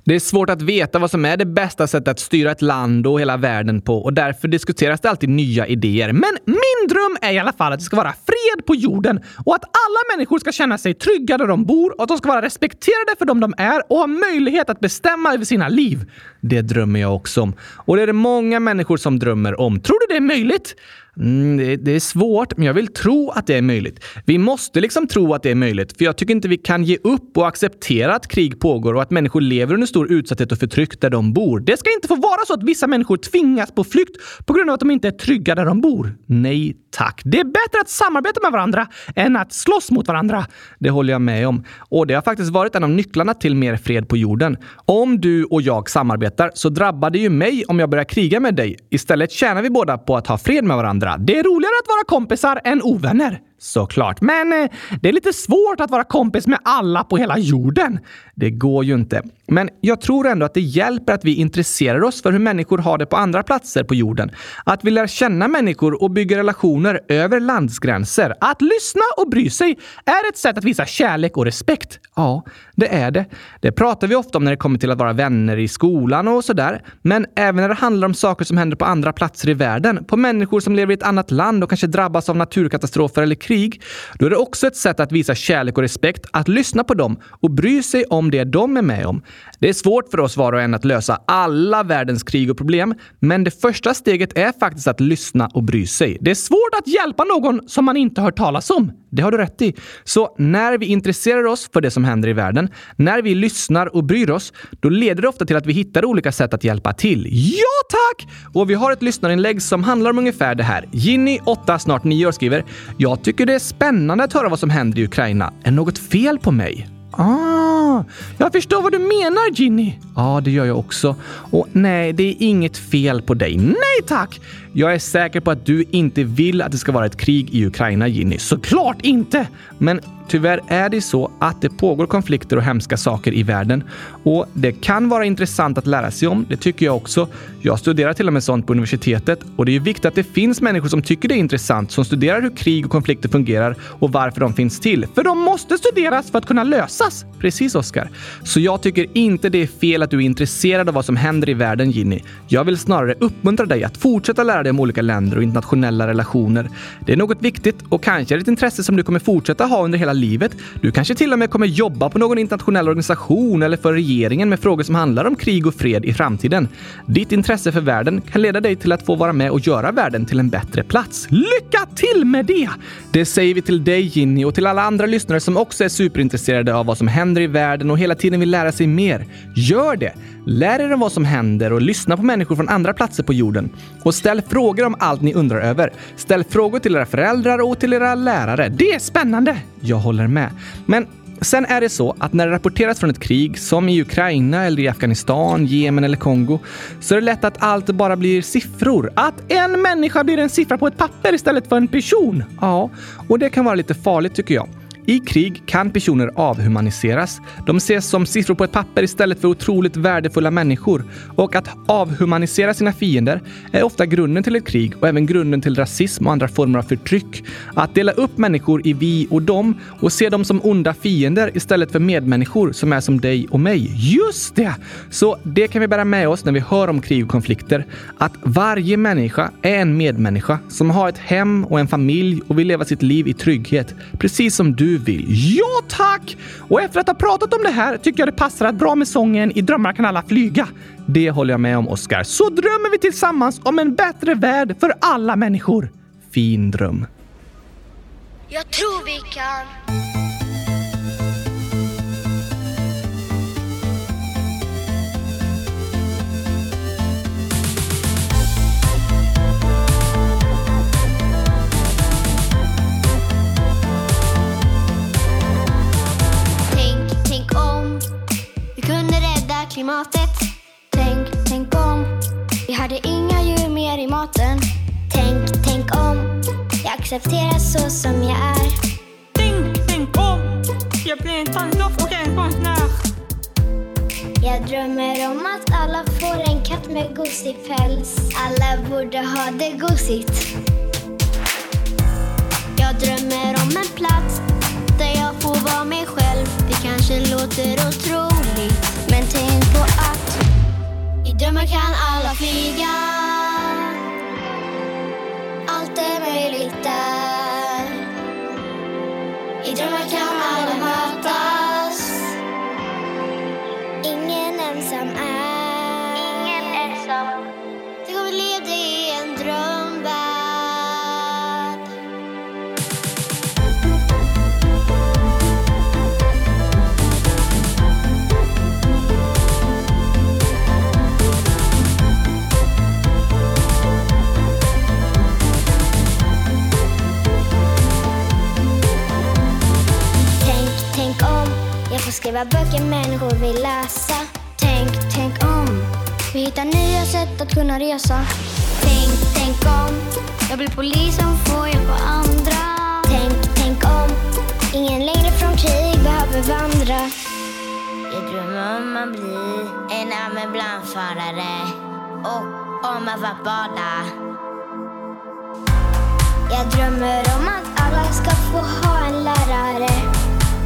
Det är svårt att veta vad som är det bästa sättet att styra ett land och hela världen på och därför diskuteras det alltid nya idéer. Men min dröm är i alla fall att det ska vara fred på jorden och att alla människor ska känna sig trygga där de bor och att de ska vara respekterade för dem de är och ha möjlighet att bestämma över sina liv. Det drömmer jag också om. Och det är det många människor som drömmer om. Tror du det är möjligt? Mm, det, det, är svårt, men jag vill tro att det är möjligt. Vi måste liksom tro att det är möjligt, för jag tycker inte vi kan ge upp och acceptera att krig pågår och att människor lever under stor utsatthet och förtryck där de bor. Det ska inte få vara så att vissa människor tvingas på flykt på grund av att de inte är trygga där de bor. Nej tack. Det är bättre att samarbeta med varandra än att slåss mot varandra. Det håller jag med om. Och det har faktiskt varit en av nycklarna till mer fred på jorden. Om du och jag samarbetar så drabbar det ju mig om jag börjar kriga med dig. Istället tjänar vi båda på att ha fred med varandra. Det är roligare att vara kompisar än ovänner. Såklart. Men eh, det är lite svårt att vara kompis med alla på hela jorden. Det går ju inte. Men jag tror ändå att det hjälper att vi intresserar oss för hur människor har det på andra platser på jorden. Att vi lär känna människor och bygger relationer över landsgränser. Att lyssna och bry sig är ett sätt att visa kärlek och respekt. Ja, det är det. Det pratar vi ofta om när det kommer till att vara vänner i skolan och sådär. Men även när det handlar om saker som händer på andra platser i världen. På människor som lever i ett annat land och kanske drabbas av naturkatastrofer eller krig, då är det också ett sätt att visa kärlek och respekt, att lyssna på dem och bry sig om det de är med om. Det är svårt för oss var och en att lösa alla världens krig och problem, men det första steget är faktiskt att lyssna och bry sig. Det är svårt att hjälpa någon som man inte hört talas om. Det har du rätt i. Så när vi intresserar oss för det som händer i världen, när vi lyssnar och bryr oss, då leder det ofta till att vi hittar olika sätt att hjälpa till. Ja, tack! Och vi har ett lyssnarinlägg som handlar om ungefär det här. Ginny, 8, snart 9 år, skriver “Jag tycker tycker det är spännande att höra vad som händer i Ukraina. Är något fel på mig?” Ah, jag förstår vad du menar Ginny. Ja, det gör jag också. Och nej, det är inget fel på dig. Nej tack! Jag är säker på att du inte vill att det ska vara ett krig i Ukraina, Ginny. Såklart inte! Men tyvärr är det så att det pågår konflikter och hemska saker i världen. Och det kan vara intressant att lära sig om. Det tycker jag också. Jag studerar till och med sånt på universitetet och det är viktigt att det finns människor som tycker det är intressant, som studerar hur krig och konflikter fungerar och varför de finns till. För de måste studeras för att kunna lösas. Precis, Oskar. Så jag tycker inte det är fel att du är intresserad av vad som händer i världen, Ginny. Jag vill snarare uppmuntra dig att fortsätta lära dig om olika länder och internationella relationer. Det är något viktigt och kanske är det ett intresse som du kommer fortsätta ha under hela livet. Du kanske till och med kommer jobba på någon internationell organisation eller för regeringen med frågor som handlar om krig och fred i framtiden. Ditt intresse för världen kan leda dig till att få vara med och göra världen till en bättre plats. Lycka till med det! Det säger vi till dig Ginny och till alla andra lyssnare som också är superintresserade av vad som händer i världen och hela tiden vill lära sig mer. Gör det! Lär er om vad som händer och lyssna på människor från andra platser på jorden. Och ställ frågor om allt ni undrar över. Ställ frågor till era föräldrar och till era lärare. Det är spännande! Jag håller med. Men Sen är det så att när det rapporteras från ett krig, som i Ukraina eller i Afghanistan, Jemen eller Kongo, så är det lätt att allt bara blir siffror. Att en människa blir en siffra på ett papper istället för en person. Ja, och det kan vara lite farligt tycker jag. I krig kan personer avhumaniseras. De ses som siffror på ett papper istället för otroligt värdefulla människor. Och att avhumanisera sina fiender är ofta grunden till ett krig och även grunden till rasism och andra former av förtryck. Att dela upp människor i vi och dem och se dem som onda fiender istället för medmänniskor som är som dig och mig. Just det! Så det kan vi bära med oss när vi hör om krig och konflikter. Att varje människa är en medmänniska som har ett hem och en familj och vill leva sitt liv i trygghet. Precis som du vill. Ja, tack! Och efter att ha pratat om det här tycker jag det passar att bra med sången I drömmar kan alla flyga. Det håller jag med om, Oscar. Så drömmer vi tillsammans om en bättre värld för alla människor. Fin dröm. Jag tror vi kan. Klimatet. Tänk, tänk om vi hade inga djur mer i maten. Tänk, tänk om jag accepterar så som jag är. Tänk, tänk om jag blir en tandlopp och en konstnär. Jag drömmer om att alla får en katt med gosig päls. Alla borde ha det gosigt. Jag drömmer om en plats där jag får vara mig själv. Det kanske låter otroligt, men tänk drömmar kan alla flyga. Allt är möjligt där. I drömmar kan alla mötas. Ingen ensam är. Skriva böcker människor vill läsa. Tänk, tänk om vi hittar nya sätt att kunna resa. Tänk, tänk om jag blir polis som får hjälpa andra. Tänk, tänk om ingen längre från krig behöver vandra. Jag drömmer om att bli en ambulansförare och om att få bada. Jag drömmer om att alla ska få ha en lärare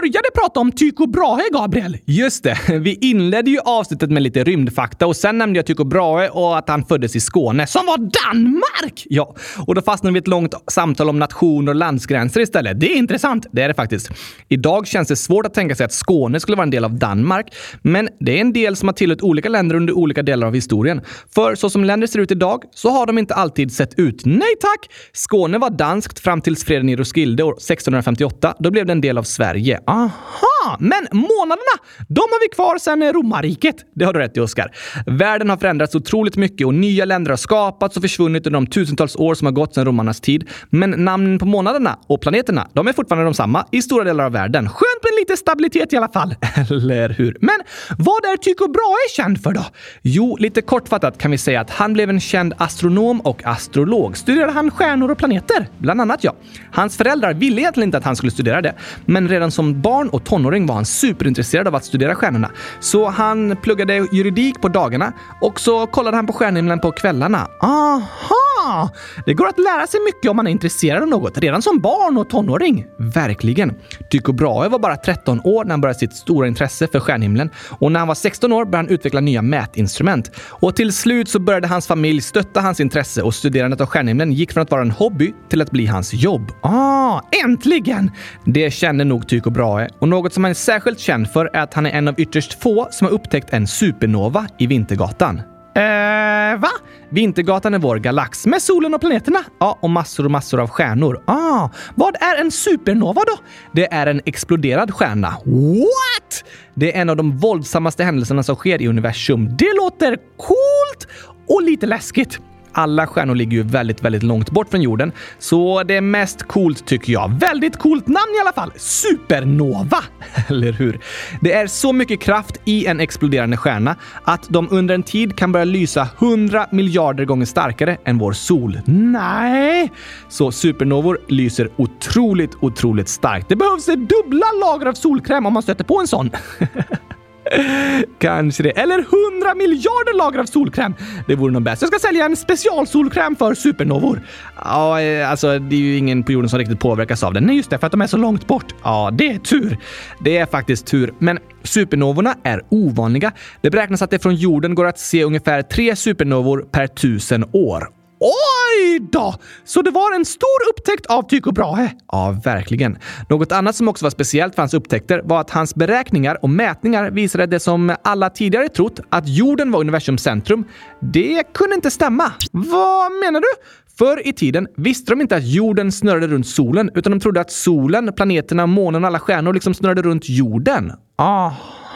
Du började prata om Tycho Brahe, Gabriel! Just det, vi inledde ju avsnittet med lite rymdfakta och sen nämnde jag Tycho Brahe och att han föddes i Skåne, som var Danmark! Ja, och då fastnade vi i ett långt samtal om nationer och landsgränser istället. Det är intressant, det är det faktiskt. Idag känns det svårt att tänka sig att Skåne skulle vara en del av Danmark, men det är en del som har tillhört olika länder under olika delar av historien. För så som länder ser ut idag så har de inte alltid sett ut. Nej tack! Skåne var danskt fram tills freden i Roskilde år 1658. Då blev det en del av Sverige. Aha! huh. Men månaderna, de har vi kvar sedan eh, romarriket. Det har du rätt i, Oskar. Världen har förändrats otroligt mycket och nya länder har skapats och försvunnit under de tusentals år som har gått sedan romarnas tid. Men namnen på månaderna och planeterna, de är fortfarande de samma i stora delar av världen. Skönt med lite stabilitet i alla fall. Eller hur? Men vad är Tycho Brahe känd för då? Jo, lite kortfattat kan vi säga att han blev en känd astronom och astrolog. Studerade han stjärnor och planeter? Bland annat ja. Hans föräldrar ville egentligen inte att han skulle studera det, men redan som barn och tonåring var han superintresserad av att studera stjärnorna. Så han pluggade juridik på dagarna och så kollade han på stjärnhimlen på kvällarna. Aha! Det går att lära sig mycket om man är intresserad av något redan som barn och tonåring. Verkligen. Tycho Brahe var bara 13 år när han började sitt stora intresse för stjärnhimlen och när han var 16 år började han utveckla nya mätinstrument. Och till slut så började hans familj stötta hans intresse och studerandet av stjärnhimlen gick från att vara en hobby till att bli hans jobb. Ah, äntligen! Det kände nog Tycho Brahe och något som han är särskilt känd för är att han är en av ytterst få som har upptäckt en supernova i Vintergatan. Eh, va? Vintergatan är vår galax med solen och planeterna. Ja, och massor och massor av stjärnor. Ah, vad är en supernova då? Det är en exploderad stjärna. What? Det är en av de våldsammaste händelserna som sker i universum. Det låter coolt och lite läskigt. Alla stjärnor ligger ju väldigt, väldigt långt bort från jorden, så det är mest coolt tycker jag. Väldigt coolt namn i alla fall! Supernova! Eller hur? Det är så mycket kraft i en exploderande stjärna att de under en tid kan börja lysa 100 miljarder gånger starkare än vår sol. Nej! Så supernovor lyser otroligt, otroligt starkt. Det behövs dubbla lager av solkräm om man stöter på en sån. Kanske det. Eller 100 miljarder lager av solkräm. Det vore nog bäst. Jag ska sälja en specialsolkräm för supernovor. Ja, eh, alltså det är ju ingen på jorden som riktigt påverkas av den. Nej, just det, för att de är så långt bort. Ja, det är tur. Det är faktiskt tur. Men supernovorna är ovanliga. Det beräknas att det från jorden går att se ungefär tre supernovor per tusen år. Oj då! Så det var en stor upptäckt av Tycho Brahe? Ja, verkligen. Något annat som också var speciellt för hans upptäckter var att hans beräkningar och mätningar visade det som alla tidigare trott, att jorden var universums centrum. Det kunde inte stämma. Vad menar du? Förr i tiden visste de inte att jorden snurrade runt solen, utan de trodde att solen, planeterna, månen och alla stjärnor liksom snurrade runt jorden. Aha!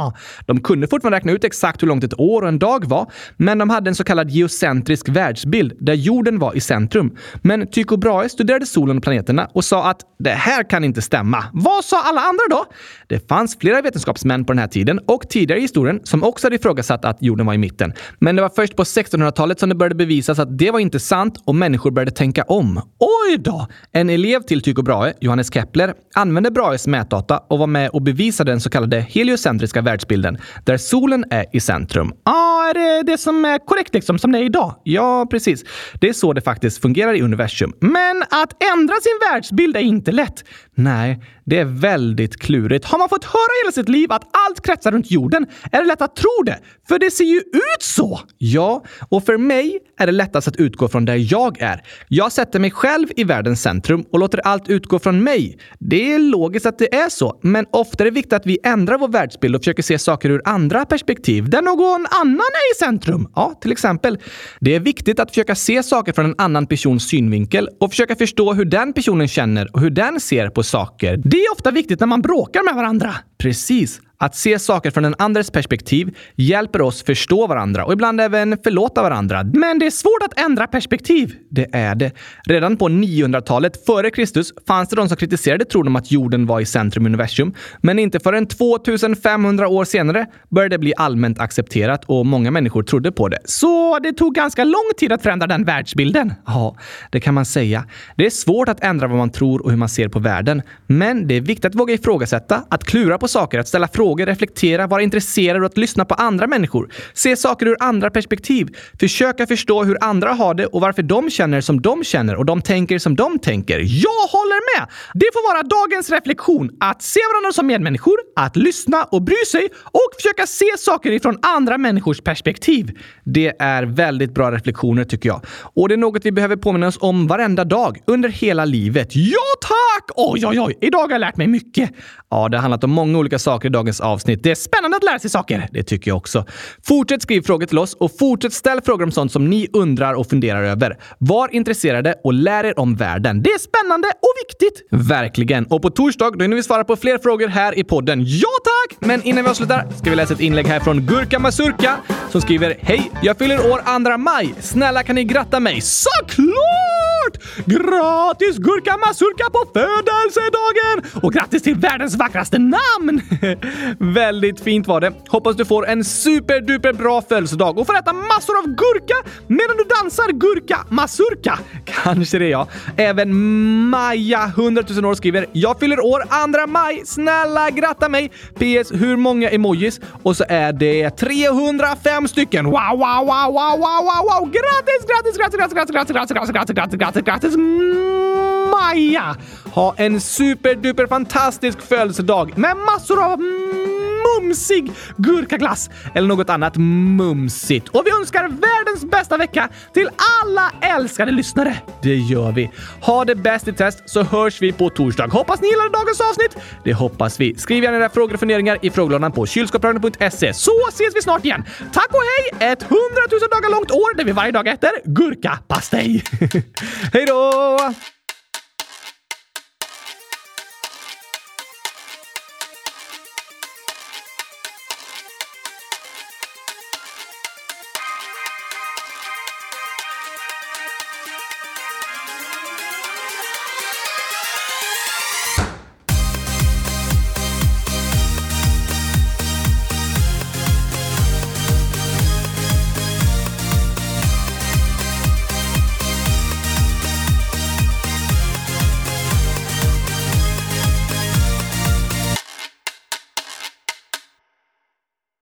Aha! De kunde fortfarande räkna ut exakt hur långt ett år och en dag var, men de hade en så kallad geocentrisk världsbild där jorden var i centrum. Men Tycho Brahe studerade solen och planeterna och sa att det här kan inte stämma. Vad sa alla andra då? Det fanns flera vetenskapsmän på den här tiden och tidigare i historien som också hade ifrågasatt att jorden var i mitten. Men det var först på 1600-talet som det började bevisas att det var inte sant och människor började tänka om. Oj då! En elev till Tycho Brahe, Johannes Kepler, använde Brahes mätdata och var med och bevisade den så kallade heliocentriska världsbilden, där solen är i centrum. Ja, ah, är det det som är korrekt liksom, som det är idag? Ja, precis. Det är så det faktiskt fungerar i universum. Men att ändra sin världsbild är inte lätt. Nej, det är väldigt klurigt. Har man fått höra hela sitt liv att allt kretsar runt jorden är det lätt att tro det, för det ser ju ut så! Ja, och för mig är det lättast att utgå från där jag är. Jag sätter mig själv i världens centrum och låter allt utgå från mig. Det är logiskt att det är så, men ofta är det viktigt att vi ändrar vår världsbild och försöker se saker ur andra perspektiv, där någon annan är i centrum. Ja, till exempel. Det är viktigt att försöka se saker från en annan persons synvinkel och försöka förstå hur den personen känner och hur den ser på saker. Det är ofta viktigt när man bråkar med varandra. Precis. Att se saker från en andres perspektiv hjälper oss förstå varandra och ibland även förlåta varandra. Men det är svårt att ändra perspektiv. Det är det. Redan på 900-talet före Kristus fanns det de som kritiserade tron om att jorden var i centrum i universum. Men inte förrän 2500 år senare började det bli allmänt accepterat och många människor trodde på det. Så det tog ganska lång tid att förändra den världsbilden. Ja, det kan man säga. Det är svårt att ändra vad man tror och hur man ser på världen. Men det är viktigt att våga ifrågasätta, att klura på saker, att ställa frågor frågor, reflektera, vara intresserad och att lyssna på andra människor. Se saker ur andra perspektiv. Försöka förstå hur andra har det och varför de känner som de känner och de tänker som de tänker. Jag håller med! Det får vara dagens reflektion. Att se varandra som medmänniskor, att lyssna och bry sig och försöka se saker ifrån andra människors perspektiv. Det är väldigt bra reflektioner tycker jag. Och det är något vi behöver påminna oss om varenda dag, under hela livet. Ja tack! Oj, oj, oj! Idag har jag lärt mig mycket. Ja, det har handlat om många olika saker i dagens avsnitt. Det är spännande att lära sig saker. Det tycker jag också. Fortsätt skriva frågor till oss och fortsätt ställa frågor om sånt som ni undrar och funderar över. Var intresserade och lär er om världen. Det är spännande och viktigt. Verkligen. Och på torsdag då hinner vi svara på fler frågor här i podden. Ja tack! Men innan vi avslutar ska vi läsa ett inlägg här från Gurka Masurka som skriver Hej! Jag fyller år 2 maj. Snälla kan ni gratta mig? Såklart! Gratis Gurka Mazurka på födelsedagen! Och grattis till världens vackraste namn! Väldigt fint var det. Hoppas du får en superduper bra födelsedag och får äta massor av gurka medan du dansar Gurka Mazurka. Kanske det ja. Även Maja, 100 000 år, skriver “Jag fyller år 2 maj. Snälla gratta mig! PS. Hur många emojis?” Och så är det 305 stycken. Wow, wow, wow, wow, wow, wow, wow! Grattis, grattis, grattis, grattis, grattis, grattis, grattis, grattis, grattis, grattis, grattis, Maja! Ha en superduper fantastisk födelsedag med massor av mumsig gurkaglass eller något annat mumsigt. Och vi önskar världens bästa vecka till alla älskade lyssnare. Det gör vi. Ha det bäst i test så hörs vi på torsdag. Hoppas ni gillade dagens avsnitt. Det hoppas vi. Skriv gärna era frågor och funderingar i frågelådan på kylskåpsradion.se så ses vi snart igen. Tack och hej! Ett hundratusen dagar långt år där vi varje dag äter gurkapastej. hej då!